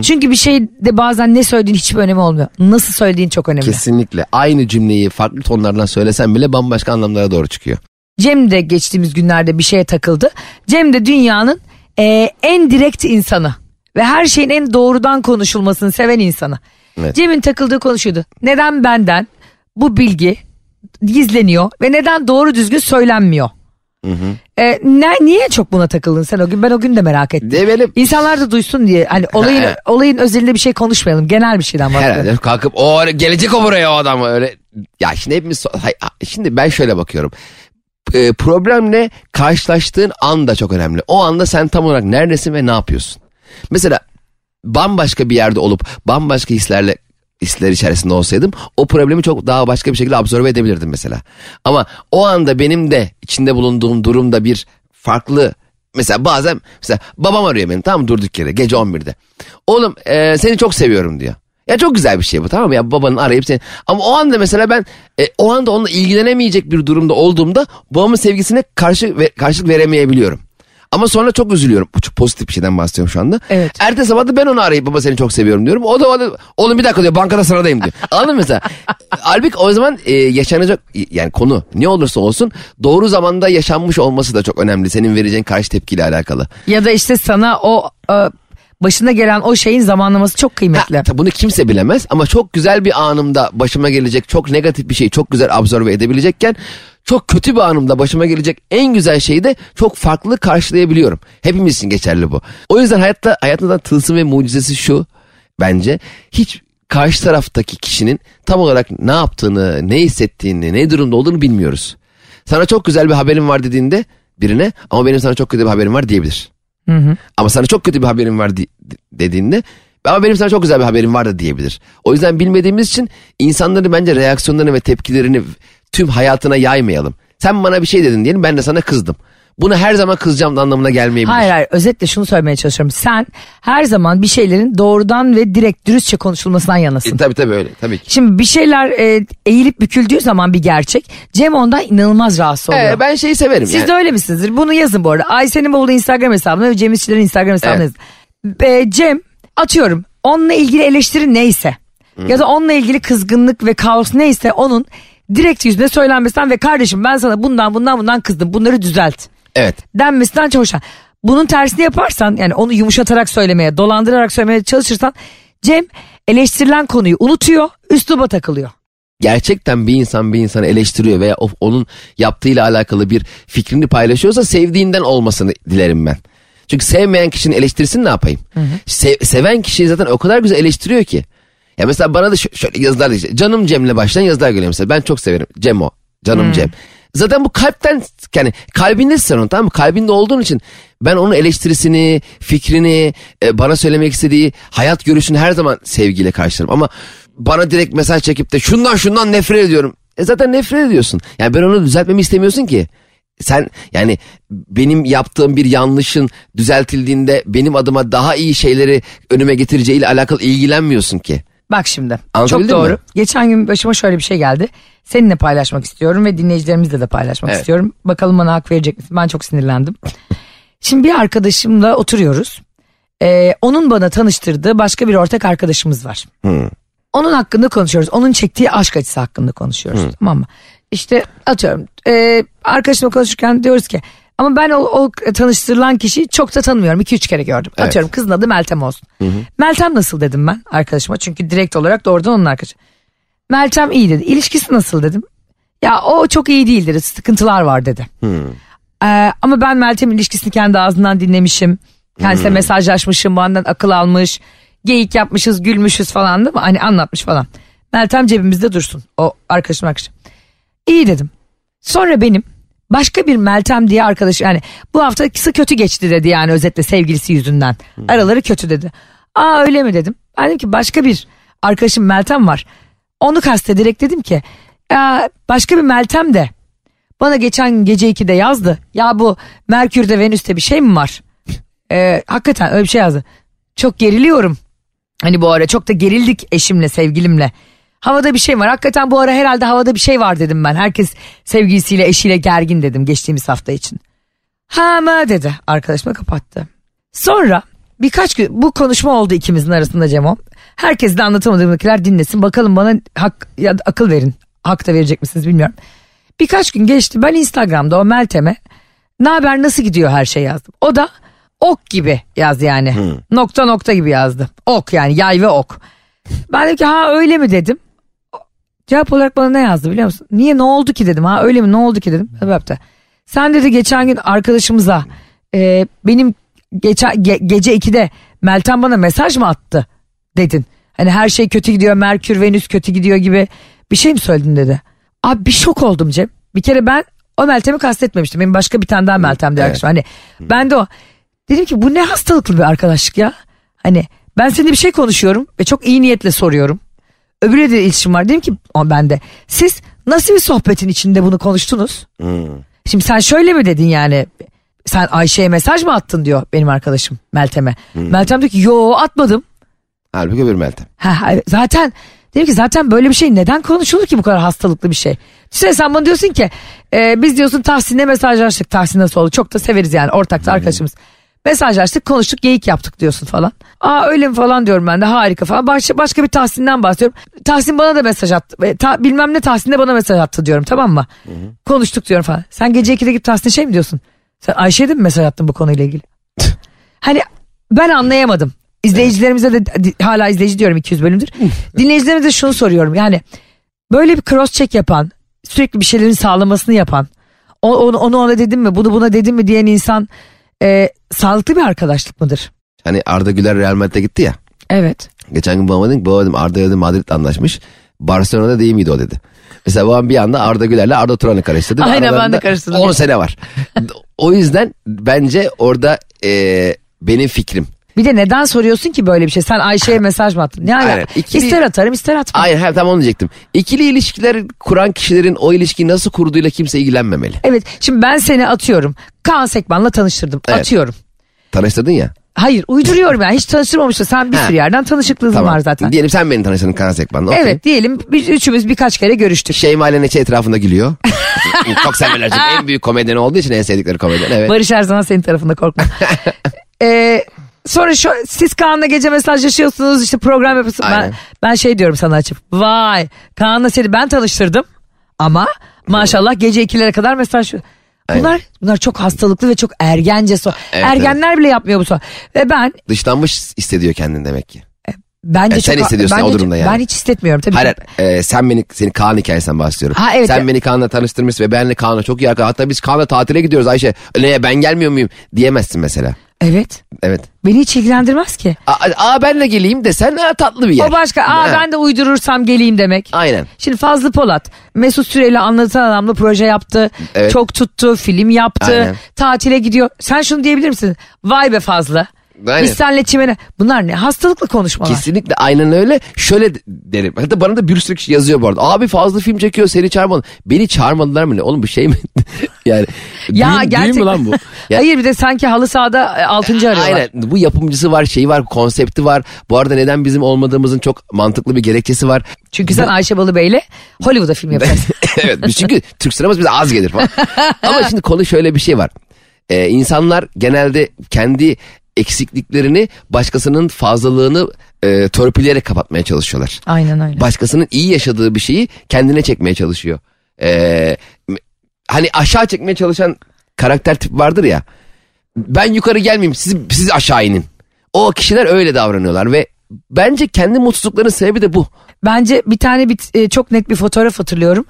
S2: Çünkü bir şeyde bazen ne söylediğin hiçbir önemi olmuyor. Nasıl söylediğin çok önemli.
S3: Kesinlikle. Aynı cümleyi farklı tonlardan söylesen bile bambaşka anlamlara doğru çıkıyor.
S2: Cem de geçtiğimiz günlerde bir şeye takıldı. Cem de dünyanın e, en direkt insanı ve her şeyin en doğrudan konuşulmasını seven insanı.
S3: Evet.
S2: Cem'in takıldığı konu şuydu. Neden benden bu bilgi gizleniyor ve neden doğru düzgün söylenmiyor? E, ne, niye çok buna takıldın sen o gün? Ben o gün de merak ettim.
S3: De benim
S2: İnsanlar da duysun diye hani olayın [LAUGHS] olayın özelinde bir şey konuşmayalım. Genel bir şeyden bahsedelim.
S3: herhalde kalkıp o gelecek o buraya o adam öyle. Ya şimdi hepimiz şimdi ben şöyle bakıyorum. E, problemle karşılaştığın an da çok önemli. O anda sen tam olarak neredesin ve ne yapıyorsun? Mesela bambaşka bir yerde olup bambaşka hislerle hisler içerisinde olsaydım o problemi çok daha başka bir şekilde absorbe edebilirdim mesela. Ama o anda benim de içinde bulunduğum durumda bir farklı mesela bazen mesela babam arıyor beni mı durduk yere gece 11'de. Oğlum e, seni çok seviyorum diyor. Ya çok güzel bir şey bu tamam mı ya babanın arayıp seni. Ama o anda mesela ben e, o anda onunla ilgilenemeyecek bir durumda olduğumda babamın sevgisine karşı ve, karşılık veremeyebiliyorum. Ama sonra çok üzülüyorum. Bu çok pozitif bir şeyden bahsediyorum şu anda.
S2: Evet.
S3: Ertesi sabah da ben onu arayıp baba seni çok seviyorum diyorum. O da, da oğlum bir dakika diyor bankada sıradayım diyor. [LAUGHS] Anladın mı mesela? Halbuki o zaman e, yaşanacak yani konu ne olursa olsun doğru zamanda yaşanmış olması da çok önemli. Senin vereceğin karşı tepkiyle alakalı.
S2: Ya da işte sana o e, başına gelen o şeyin zamanlaması çok kıymetli.
S3: Ha, bunu kimse bilemez ama çok güzel bir anımda başıma gelecek çok negatif bir şeyi çok güzel absorbe edebilecekken çok kötü bir anımda başıma gelecek en güzel şeyi de çok farklı karşılayabiliyorum. Hepimiz için geçerli bu. O yüzden hayatta hayatında tılsım ve mucizesi şu bence hiç karşı taraftaki kişinin tam olarak ne yaptığını, ne hissettiğini, ne durumda olduğunu bilmiyoruz. Sana çok güzel bir haberim var dediğinde birine ama benim sana çok kötü bir haberim var diyebilir. Ama sana çok kötü bir haberim var di- dediğinde ama benim sana çok güzel bir haberim var da diyebilir. O yüzden bilmediğimiz için insanların bence reaksiyonlarını ve tepkilerini tüm hayatına yaymayalım. Sen bana bir şey dedin diyelim ben de sana kızdım. Bunu her zaman kızacağım anlamına gelmeyebilir.
S2: Hayır hayır özetle şunu söylemeye çalışıyorum. Sen her zaman bir şeylerin doğrudan ve direkt dürüstçe konuşulmasından yanasın.
S3: E, tabii tabii öyle tabii ki.
S2: Şimdi bir şeyler e, eğilip büküldüğü zaman bir gerçek Cem ondan inanılmaz rahatsız oluyor.
S3: Ee, ben şeyi severim.
S2: Siz
S3: yani.
S2: de öyle misinizdir? Bunu yazın bu arada. Ayşe'nin bavulu Instagram hesabına ve Cem İşçilerin Instagram hesabına
S3: Evet.
S2: yazın. E, Cem atıyorum onunla ilgili eleştiri neyse ya da onunla ilgili kızgınlık ve kaos neyse onun direkt yüzüne söylenmesinden ve kardeşim ben sana bundan bundan bundan kızdım bunları düzelt
S3: Evet.
S2: denmesinden çok hoşlan. Bunun tersini yaparsan yani onu yumuşatarak söylemeye, dolandırarak söylemeye çalışırsan Cem eleştirilen konuyu unutuyor, üsluba takılıyor.
S3: Gerçekten bir insan bir insanı eleştiriyor veya o- onun yaptığıyla alakalı bir fikrini paylaşıyorsa sevdiğinden olmasını dilerim ben. Çünkü sevmeyen kişinin eleştirisini ne yapayım? Se- seven kişiyi zaten o kadar güzel eleştiriyor ki. Ya mesela bana da şö- şöyle yazılar işte, canım Cem'le başlayan yazılar geliyor mesela. Ben çok severim. Cem o. Canım Cem. Zaten bu kalpten yani kalbindesin sen onun tamam mı? Kalbinde olduğun için ben onun eleştirisini, fikrini, e, bana söylemek istediği hayat görüşünü her zaman sevgiyle karşılarım. Ama bana direkt mesaj çekip de şundan şundan nefret ediyorum. E zaten nefret ediyorsun. Yani ben onu düzeltmemi istemiyorsun ki. Sen yani benim yaptığım bir yanlışın düzeltildiğinde benim adıma daha iyi şeyleri önüme getireceğiyle alakalı ilgilenmiyorsun ki.
S2: Bak şimdi çok doğru.
S3: mi?
S2: Geçen gün başıma şöyle bir şey geldi. Seninle paylaşmak istiyorum ve dinleyicilerimizle de paylaşmak
S3: Evet.
S2: istiyorum. Bakalım bana hak verecek misin? Ben çok sinirlendim. Şimdi bir arkadaşımla oturuyoruz. Ee, onun bana tanıştırdığı başka bir ortak arkadaşımız var.
S3: Hı.
S2: Onun hakkında konuşuyoruz. Onun çektiği aşk acısı hakkında konuşuyoruz. Tamam mı? İşte atıyorum e, arkadaşımla konuşurken diyoruz ki ama ben o, o tanıştırılan kişiyi çok da tanımıyorum. 2-3 kere gördüm.
S3: Evet.
S2: Atıyorum kızın adı Meltem olsun. Meltem nasıl dedim ben arkadaşıma. Çünkü direkt olarak doğrudan onun arkadaşı. Meltem iyi dedi. İlişkisi nasıl dedim. Ya o çok iyi değil dedi. Sıkıntılar var dedi. Ee, ama ben Meltem'in ilişkisini kendi ağzından dinlemişim. Kendisiyle mesajlaşmışım, benden akıl almış. Geyik yapmışız, gülmüşüz falan değil mi? Hani anlatmış falan. Meltem cebimizde dursun. O arkadaşım arkadaşım. İyi dedim. Sonra benim başka bir Meltem diye arkadaş yani bu haftası kötü geçti dedi yani özetle sevgilisi yüzünden. Araları kötü dedi. Aa öyle mi dedim. Ben dedim ki başka bir arkadaşım Meltem var. Onu kastederek dedim ki ya başka bir Meltem de bana geçen gece 2'de yazdı. Ya bu Merkür'de Venüs'te bir şey mi var? [LAUGHS] Ee, hakikaten öyle bir şey yazdı. Çok geriliyorum. Hani bu ara çok da gerildik eşimle sevgilimle. Havada bir şey var. Hakikaten bu ara herhalde havada bir şey var dedim ben. Herkes sevgilisiyle eşiyle gergin dedim geçtiğimiz hafta için. Ha mı dedi arkadaşıma kapattı. Sonra birkaç gün bu konuşma oldu ikimizin arasında Cemo. Herkes de anlatamadığımdakiler dinlesin. Bakalım bana hak ya akıl verin. Hak da verecek misiniz bilmiyorum. Birkaç gün geçti ben Instagram'da o Meltem'e ne haber nasıl gidiyor her şey yazdım. O da ok gibi yazdı yani. Nokta nokta gibi yazdı. Ok yani yay ve ok. Ben dedim ki ha öyle mi dedim. Cevap olarak bana ne yazdı biliyor musun? Niye ne oldu ki dedim ha öyle mi ne oldu ki dedim. Yaptı. Sen dedi geçen gün arkadaşımıza e, benim geçen ge- gece 2'de Meltem bana mesaj mı attı dedin. Hani her şey kötü gidiyor Merkür Venüs kötü gidiyor gibi bir şey mi söyledin dedi. Abi bir şok oldum Cem. Bir kere ben o Meltem'i kastetmemiştim. Benim başka bir tane daha Meltem diye
S3: Evet.
S2: arkadaşım. Hani ben de o dedim ki bu ne hastalıklı bir arkadaşlık ya. Hani ben seninle bir şey konuşuyorum ve çok iyi niyetle soruyorum. Öbürüyle de iletişim var. Dedim ki o bende. Siz nasıl bir sohbetin içinde bunu konuştunuz? Şimdi sen şöyle mi dedin yani? Sen Ayşe'ye mesaj mı attın diyor benim arkadaşım Meltem'e. Meltem diyor ki yo atmadım.
S3: Halbuki öbür Meltem.
S2: Ha, zaten dedim ki zaten böyle bir şey neden konuşulur ki bu kadar hastalıklı bir şey? Düşünsene sen bana diyorsun ki e, biz diyorsun Tahsin'le mesajlaştık. Tahsin nasıl oldu? Çok da severiz yani ortak da arkadaşımız. Mesajlaştık konuştuk geyik yaptık diyorsun falan. Aa öyle mi falan diyorum ben de harika falan. Başka, başka bir Tahsin'den bahsediyorum. Tahsin bana da mesaj attı. E, ta- bilmem ne Tahsin de bana mesaj attı diyorum tamam mı? Konuştuk diyorum falan. Sen gece 2'de gidip Tahsin'e şey mi diyorsun? Sen Ayşe'ye de mi mesaj attın bu konuyla ilgili? [LAUGHS] Hani ben anlayamadım. İzleyicilerimize de hala izleyici diyorum 200 bölümdür. Dinleyicilerimize de şunu soruyorum. Yani böyle bir cross check yapan, sürekli bir şeylerin sağlamasını yapan, onu ona dedim mi, bunu buna dedim mi diyen insan e, sağlıklı bir arkadaşlık mıdır?
S3: Hani Arda Güler Real Madrid'e gitti ya.
S2: Evet.
S3: Geçen gün babama dedim baba dedim Arda dedim Madrid anlaşmış. Barcelona'da değil miydi o dedi. Mesela babam bir anda Arda Güler'le Arda Turan'ı karıştırdı.
S2: Aynen, ben de karıştırdım.
S3: 10 sene var. [LAUGHS] o yüzden bence orada e, benim fikrim.
S2: Bir de neden soruyorsun ki böyle bir şey? Sen Ayşe'ye mesaj mı attın? Ne
S3: Aynen. İkili-
S2: İster atarım ister atmam.
S3: Aynen her tam onu diyecektim. İkili ilişkiler kuran kişilerin o ilişkiyi nasıl kurduğuyla kimse ilgilenmemeli.
S2: Evet şimdi ben seni atıyorum. Kaan Sekman'la tanıştırdım.
S3: Evet.
S2: Atıyorum.
S3: Tanıştırdın ya.
S2: Hayır uyduruyorum yani hiç tanıştırmamıştım. Sen bir sürü yerden tanışıklığın var zaten.
S3: Diyelim sen beni tanıştırdın Kaan Sekban'la. okey.
S2: Evet diyelim biz üçümüz birkaç kere görüştük.
S3: Şeyma ile Neçe etrafında gülüyor. [LAUGHS] Çok severler çünkü en büyük komedyen olduğu için en sevdikleri komedyen. Evet.
S2: Barış her zaman senin tarafında korkma. [LAUGHS] Ee, sonra şu, siz Kaan'la gece mesajlaşıyorsunuz işte program yapıyorsunuz. Ben, ben şey diyorum sana açıp vay Kaan'la seni ben tanıştırdım ama maşallah gece ikilere kadar mesaj Bunlar bunlar çok hastalıklı ve çok ergence so.
S3: Evet,
S2: Ergenler bile yapmıyor bu so. Ve ben
S3: Dışlanmış hissediyor kendini demek ki.
S2: bence
S3: E, sen
S2: çok
S3: hissediyorsun
S2: bence
S3: o durumda yani.
S2: Ben hiç hissetmiyorum tabii.
S3: Hayır e, sen beni senin Kaan hikayesinden bahsediyorum.
S2: Ha, evet,
S3: sen
S2: evet.
S3: beni Kaan'la tanıştırmışsın ve benle Kaan'la çok iyi arkadaş. Hatta biz Kaan'la tatile gidiyoruz Ayşe. Neye ben gelmiyor muyum diyemezsin mesela.
S2: Evet.
S3: Evet.
S2: Beni hiç ilgilendirmez ki.
S3: Aa, aa benle geleyim desen ha, tatlı bir yer.
S2: O başka. Aa
S3: Ha,
S2: ben de uydurursam geleyim demek.
S3: Aynen.
S2: Şimdi Fazlı Polat Mesut Süreyle anlatan adamla proje yaptı.
S3: Evet.
S2: Çok tuttu, film yaptı.
S3: Aynen.
S2: Tatile gidiyor. Sen şunu diyebilir misin? Vay be Fazlı.
S3: Aynen.
S2: Biz senle çimene. Bunlar ne? Hastalıklı konuşmalar.
S3: Kesinlikle aynen öyle. Şöyle derim. Hatta bana da bir sürü kişi yazıyor bu arada. Abi fazla film çekiyor seni çağırmadı. Beni çağırmadılar mı ne? Oğlum bu şey mi? [LAUGHS] yani
S2: Ya
S3: düğün, düğün
S2: gerçekten.
S3: mü lan bu? Ya- [LAUGHS]
S2: Hayır bir de sanki halı sahada e, altıncı arıyorlar.
S3: Aynen bu yapımcısı var şeyi var konsepti var. Bu arada neden bizim olmadığımızın çok mantıklı bir gerekçesi var.
S2: Çünkü sen Ayşe Balıbey'le Hollywood'a film [LAUGHS] yaparsın.
S3: evet çünkü Türk sineması bize az gelir falan. Ama şimdi konu şöyle bir şey var. Ee, insanlar genelde kendi eksikliklerini başkasının fazlalığını e, torpilleyerek kapatmaya çalışıyorlar.
S2: Aynen öyle.
S3: Başkasının iyi yaşadığı bir şeyi kendine çekmeye çalışıyor. E, hani aşağı çekmeye çalışan karakter tip vardır ya. Ben yukarı gelmeyeyim siz, siz aşağı inin. O kişiler öyle davranıyorlar ve bence kendi mutsuzluklarının sebebi de bu.
S2: Bence bir tane bir, e, çok net bir fotoğraf hatırlıyorum.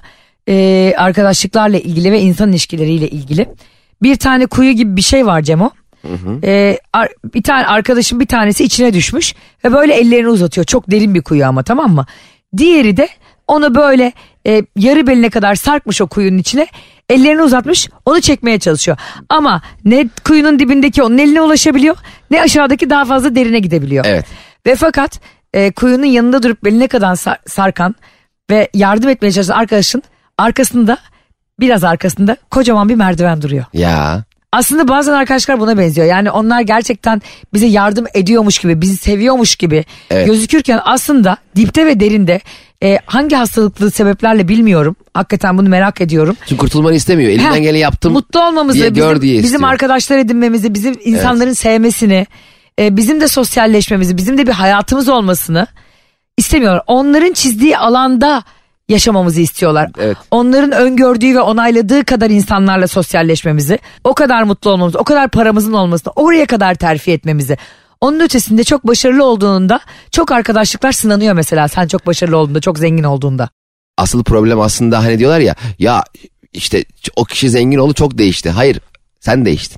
S2: E, arkadaşlıklarla ilgili ve insan ilişkileriyle ilgili. Bir tane kuyu gibi bir şey var Cemo. E, ar- bir tane arkadaşım bir tanesi içine düşmüş ve böyle ellerini uzatıyor. Çok derin bir kuyu ama tamam mı? Diğeri de onu böyle e, yarı beline kadar sarkmış o kuyunun içine. Ellerini uzatmış onu çekmeye çalışıyor. Ama ne kuyunun dibindeki onun eline ulaşabiliyor ne aşağıdaki daha fazla derine gidebiliyor.
S3: Evet.
S2: Ve fakat e, kuyunun yanında durup beline kadar sar- sarkan ve yardım etmeye çalışan arkadaşın arkasında biraz arkasında kocaman bir merdiven duruyor.
S3: Ya
S2: Aslında bazen arkadaşlar buna benziyor. Yani onlar gerçekten bize yardım ediyormuş gibi, bizi seviyormuş gibi
S3: Evet.
S2: gözükürken aslında dipte ve derinde e, hangi hastalıklı sebeplerle bilmiyorum. Hakikaten bunu merak ediyorum.
S3: çünkü kurtulmanı istemiyor. Elinden geleni yaptım.
S2: Mutlu olmamızı,
S3: diye
S2: bizim,
S3: gör diye
S2: bizim arkadaşlar edinmemizi, bizim insanların sevmesini, e, bizim de sosyalleşmemizi, bizim de bir hayatımız olmasını istemiyorlar. Onların çizdiği alanda yaşamamızı istiyorlar.
S3: Evet.
S2: Onların öngördüğü ve onayladığı kadar insanlarla sosyalleşmemizi, o kadar mutlu olmamızı, o kadar paramızın olmasını, oraya kadar terfi etmemizi. Onun ötesinde çok başarılı olduğunda çok arkadaşlıklar sınanıyor mesela sen çok başarılı olduğunda, çok zengin olduğunda.
S3: asıl problem aslında hani diyorlar ya ya işte o kişi zengin oldu çok değişti. Hayır sen değiştin.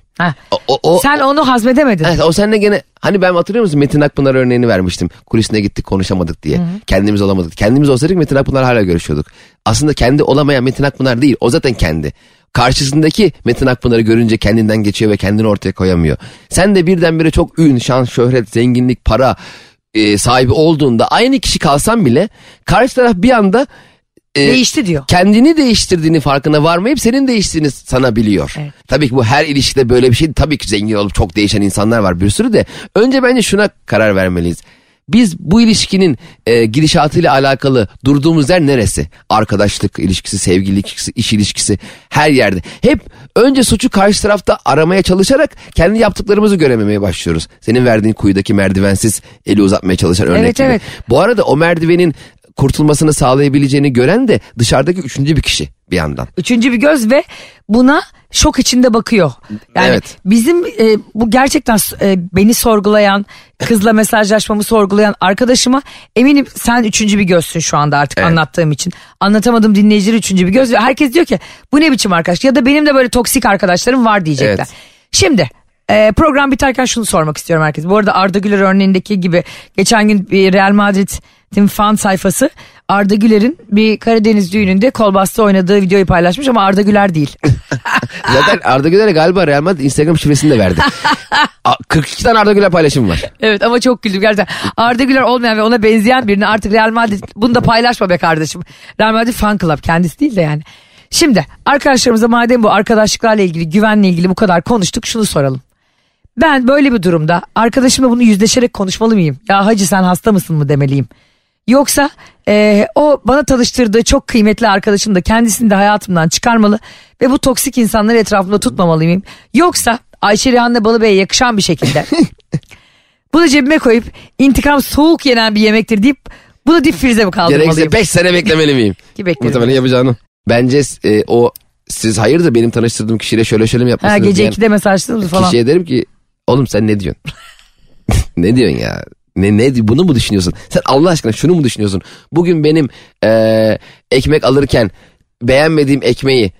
S3: O, o, o,
S2: sen onu hazmedemedin.
S3: Evet, o seninle gene hani ben hatırlıyor musun Metin Akpınar örneğini vermiştim. Kulisine gittik konuşamadık diye. Kendimiz olamadık. Kendimiz olsaydık Metin Akpınar hala görüşüyorduk. Aslında kendi olamayan Metin Akpınar değil. O zaten kendi. Karşısındaki Metin Akpınar'ı görünce kendinden geçiyor ve kendini ortaya koyamıyor. Sen de birdenbire çok ün, şan, şöhret, zenginlik, para e, sahibi olduğunda aynı kişi kalsan bile karşı taraf bir anda e,
S2: Değişti diyor.
S3: kendini değiştirdiğini farkına varmayıp senin değiştiğini sana biliyor.
S2: Evet.
S3: Tabii ki bu her ilişkide böyle bir şey. Tabii ki zengin olup çok değişen insanlar var bir sürü de. Önce bence şuna karar vermeliyiz. Biz bu ilişkinin e, gidişatıyla alakalı durduğumuz yer neresi? Arkadaşlık ilişkisi, sevgili ilişkisi, iş ilişkisi her yerde. Hep önce suçu karşı tarafta aramaya çalışarak kendi yaptıklarımızı görememeye başlıyoruz. Senin verdiğin kuyudaki merdivensiz eli uzatmaya çalışan örnek
S2: Evet,
S3: gibi.
S2: evet.
S3: Bu arada o merdivenin kurtulmasını sağlayabileceğini gören de dışarıdaki üçüncü bir kişi bir yandan.
S2: Üçüncü bir göz ve buna şok içinde bakıyor. Yani
S3: Evet.
S2: bizim e, bu gerçekten e, beni sorgulayan, kızla mesajlaşmamı sorgulayan arkadaşıma eminim sen üçüncü bir gözsün şu anda artık
S3: Evet.
S2: anlattığım için. Anlatamadığım dinleyiciler üçüncü bir göz ve herkes diyor ki bu ne biçim arkadaş ya da benim de böyle toksik arkadaşlarım var diyecekler.
S3: Evet.
S2: Şimdi e, program biterken şunu sormak istiyorum herkes. Bu arada Arda Güler örneğindeki gibi geçen gün bir Real Madrid'in fan sayfası Arda Güler'in bir Karadeniz düğününde kolbasta oynadığı videoyu paylaşmış ama Arda Güler değil. [LAUGHS]
S3: Zaten Arda Güler'e galiba Real Madrid Instagram şifresini de verdi. [LAUGHS] A- 42 tane Arda Güler paylaşım var.
S2: evet ama çok güldüm gerçekten. Arda Güler olmayan ve ona benzeyen birini artık Real Madrid bunu da paylaşma be kardeşim. Real Madrid fan club kendisi değil de yani. Şimdi arkadaşlarımıza madem bu arkadaşlıklarla ilgili güvenle ilgili bu kadar konuştuk şunu soralım. Ben böyle bir durumda arkadaşımla bunu yüzleşerek konuşmalı mıyım? Ya hacı sen hasta mısın mı demeliyim? Yoksa eee, o bana tanıştırdığı çok kıymetli arkadaşım da kendisini de hayatımdan çıkarmalı ve bu toksik insanları etrafımda tutmamalı mıyım? Yoksa Ayşe Rihanna Balıbey'e yakışan bir şekilde [LAUGHS] bunu cebime koyup intikam soğuk yenen bir yemektir deyip bunu dip frize mi kaldırmalıyım?
S3: Gerekirse 5 sene beklemeli miyim? [LAUGHS]
S2: Ki beklerim.
S3: Muhtemelen yapacağını. Bence e, o siz hayırdır benim tanıştırdığım kişiyle şöyle şöyle mi
S2: Ha,
S3: yapmışsınız
S2: gece
S3: diyen
S2: 2'de mesajladınız falan.
S3: Kişiye derim ki oğlum sen ne diyorsun? [LAUGHS] ne diyorsun ya? Ne, ne bunu mu düşünüyorsun? Sen Allah aşkına şunu mu düşünüyorsun? Bugün benim e, ekmek alırken beğenmediğim ekmeği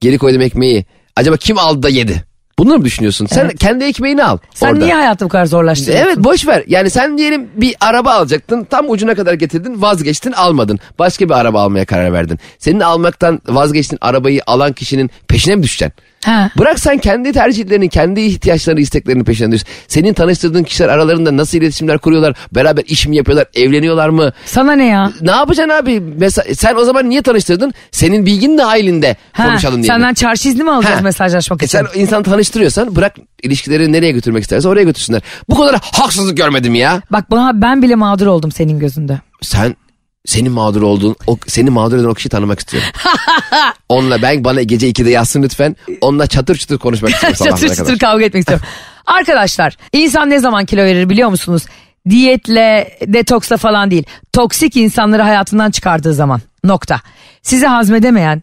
S3: geri koyduğum ekmeği acaba kim aldı da yedi? Bunları mı düşünüyorsun? Sen
S2: Evet.
S3: kendi ekmeğini al.
S2: Sen
S3: orada.
S2: niye hayatı bu kadar zorlaştırıyorsun?
S3: Evet boş ver. Yani sen diyelim bir araba alacaktın. Tam ucuna kadar getirdin vazgeçtin almadın. Başka bir araba almaya karar verdin. Senin almaktan vazgeçtin arabayı alan kişinin peşine mi düşeceksin?
S2: Ha.
S3: Bırak sen kendi tercihlerini, kendi ihtiyaçlarını, isteklerini peşinden düş. Senin tanıştırdığın kişiler aralarında nasıl iletişimler kuruyorlar? Beraber iş mi yapıyorlar? Evleniyorlar mı?
S2: Sana ne ya?
S3: Ne yapacaksın abi? Mesela sen o zaman niye tanıştırdın? Senin bilgin dahilinde
S2: Ha,
S3: konuşalım diye.
S2: senden çarşı izni mi alacağız
S3: Ha.
S2: mesajlaşmak
S3: E
S2: için?
S3: sen insan tanıştırıyorsan bırak ilişkileri nereye götürmek isterse oraya götürsünler. Bu kadar haksızlık görmedim ya.
S2: Bak bana ben bile mağdur oldum senin gözünde.
S3: Sen senin mağdur olduğun, o, seni mağdur eden o kişiyi tanımak istiyorum. [LAUGHS] Onunla ben bana gece 2'de yazsın lütfen. Onunla çatır çatır konuşmak istiyorum [LAUGHS]
S2: çatır çatır
S3: kadar.
S2: kavga etmek istiyorum. [LAUGHS] Arkadaşlar insan ne zaman kilo verir biliyor musunuz? diyetle, detoksla falan değil. Toksik insanları hayatından çıkardığı zaman nokta. Sizi hazmedemeyen,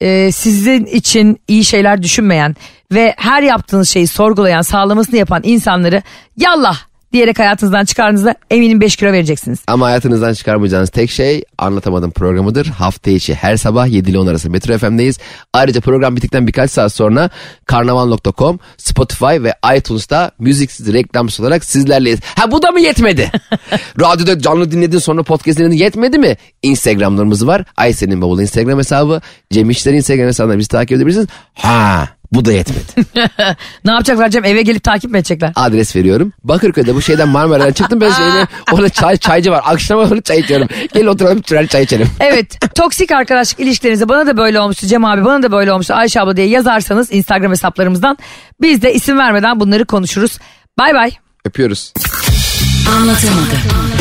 S2: e, sizin için iyi şeyler düşünmeyen ve her yaptığınız şeyi sorgulayan, sağlamasını yapan insanları yallah diyerek hayatınızdan çıkardığınızda eminim 5 kilo vereceksiniz.
S3: Ama hayatınızdan çıkarmayacağınız tek şey anlatamadım programıdır. Hafta içi her sabah 7 ile 10 arası Metro FM'deyiz. Ayrıca program bittikten birkaç saat sonra karnaval.com, Spotify ve iTunes'ta müziksiz reklamsız olarak sizlerleyiz. Ha bu da mı yetmedi? [LAUGHS] Radyoda canlı dinledin sonra podcast dinledin yetmedi mi? Instagramlarımız var. Aysen'in bavulu Instagram hesabı, Cem İşler'in Instagram hesabını bizi takip edebilirsiniz. Ha bu da yetmedi. [LAUGHS]
S2: Ne yapacaklar Cem eve gelip takip mi edecekler?
S3: Adres veriyorum. Bakırköy'de bu şeyden Marmara'dan çıktım ben şeyine. [LAUGHS] Orada çay, çaycı var. Akşama onu çay içiyorum. Gel oturalım tünel çay içelim. [LAUGHS]
S2: Evet toksik arkadaşlık ilişkilerinizde bana da böyle olmuştu Cem abi bana da böyle olmuştu Ayşe abla diye yazarsanız Instagram hesaplarımızdan biz de isim vermeden bunları konuşuruz. Bay bay.
S3: Öpüyoruz.
S4: Anlatamadım.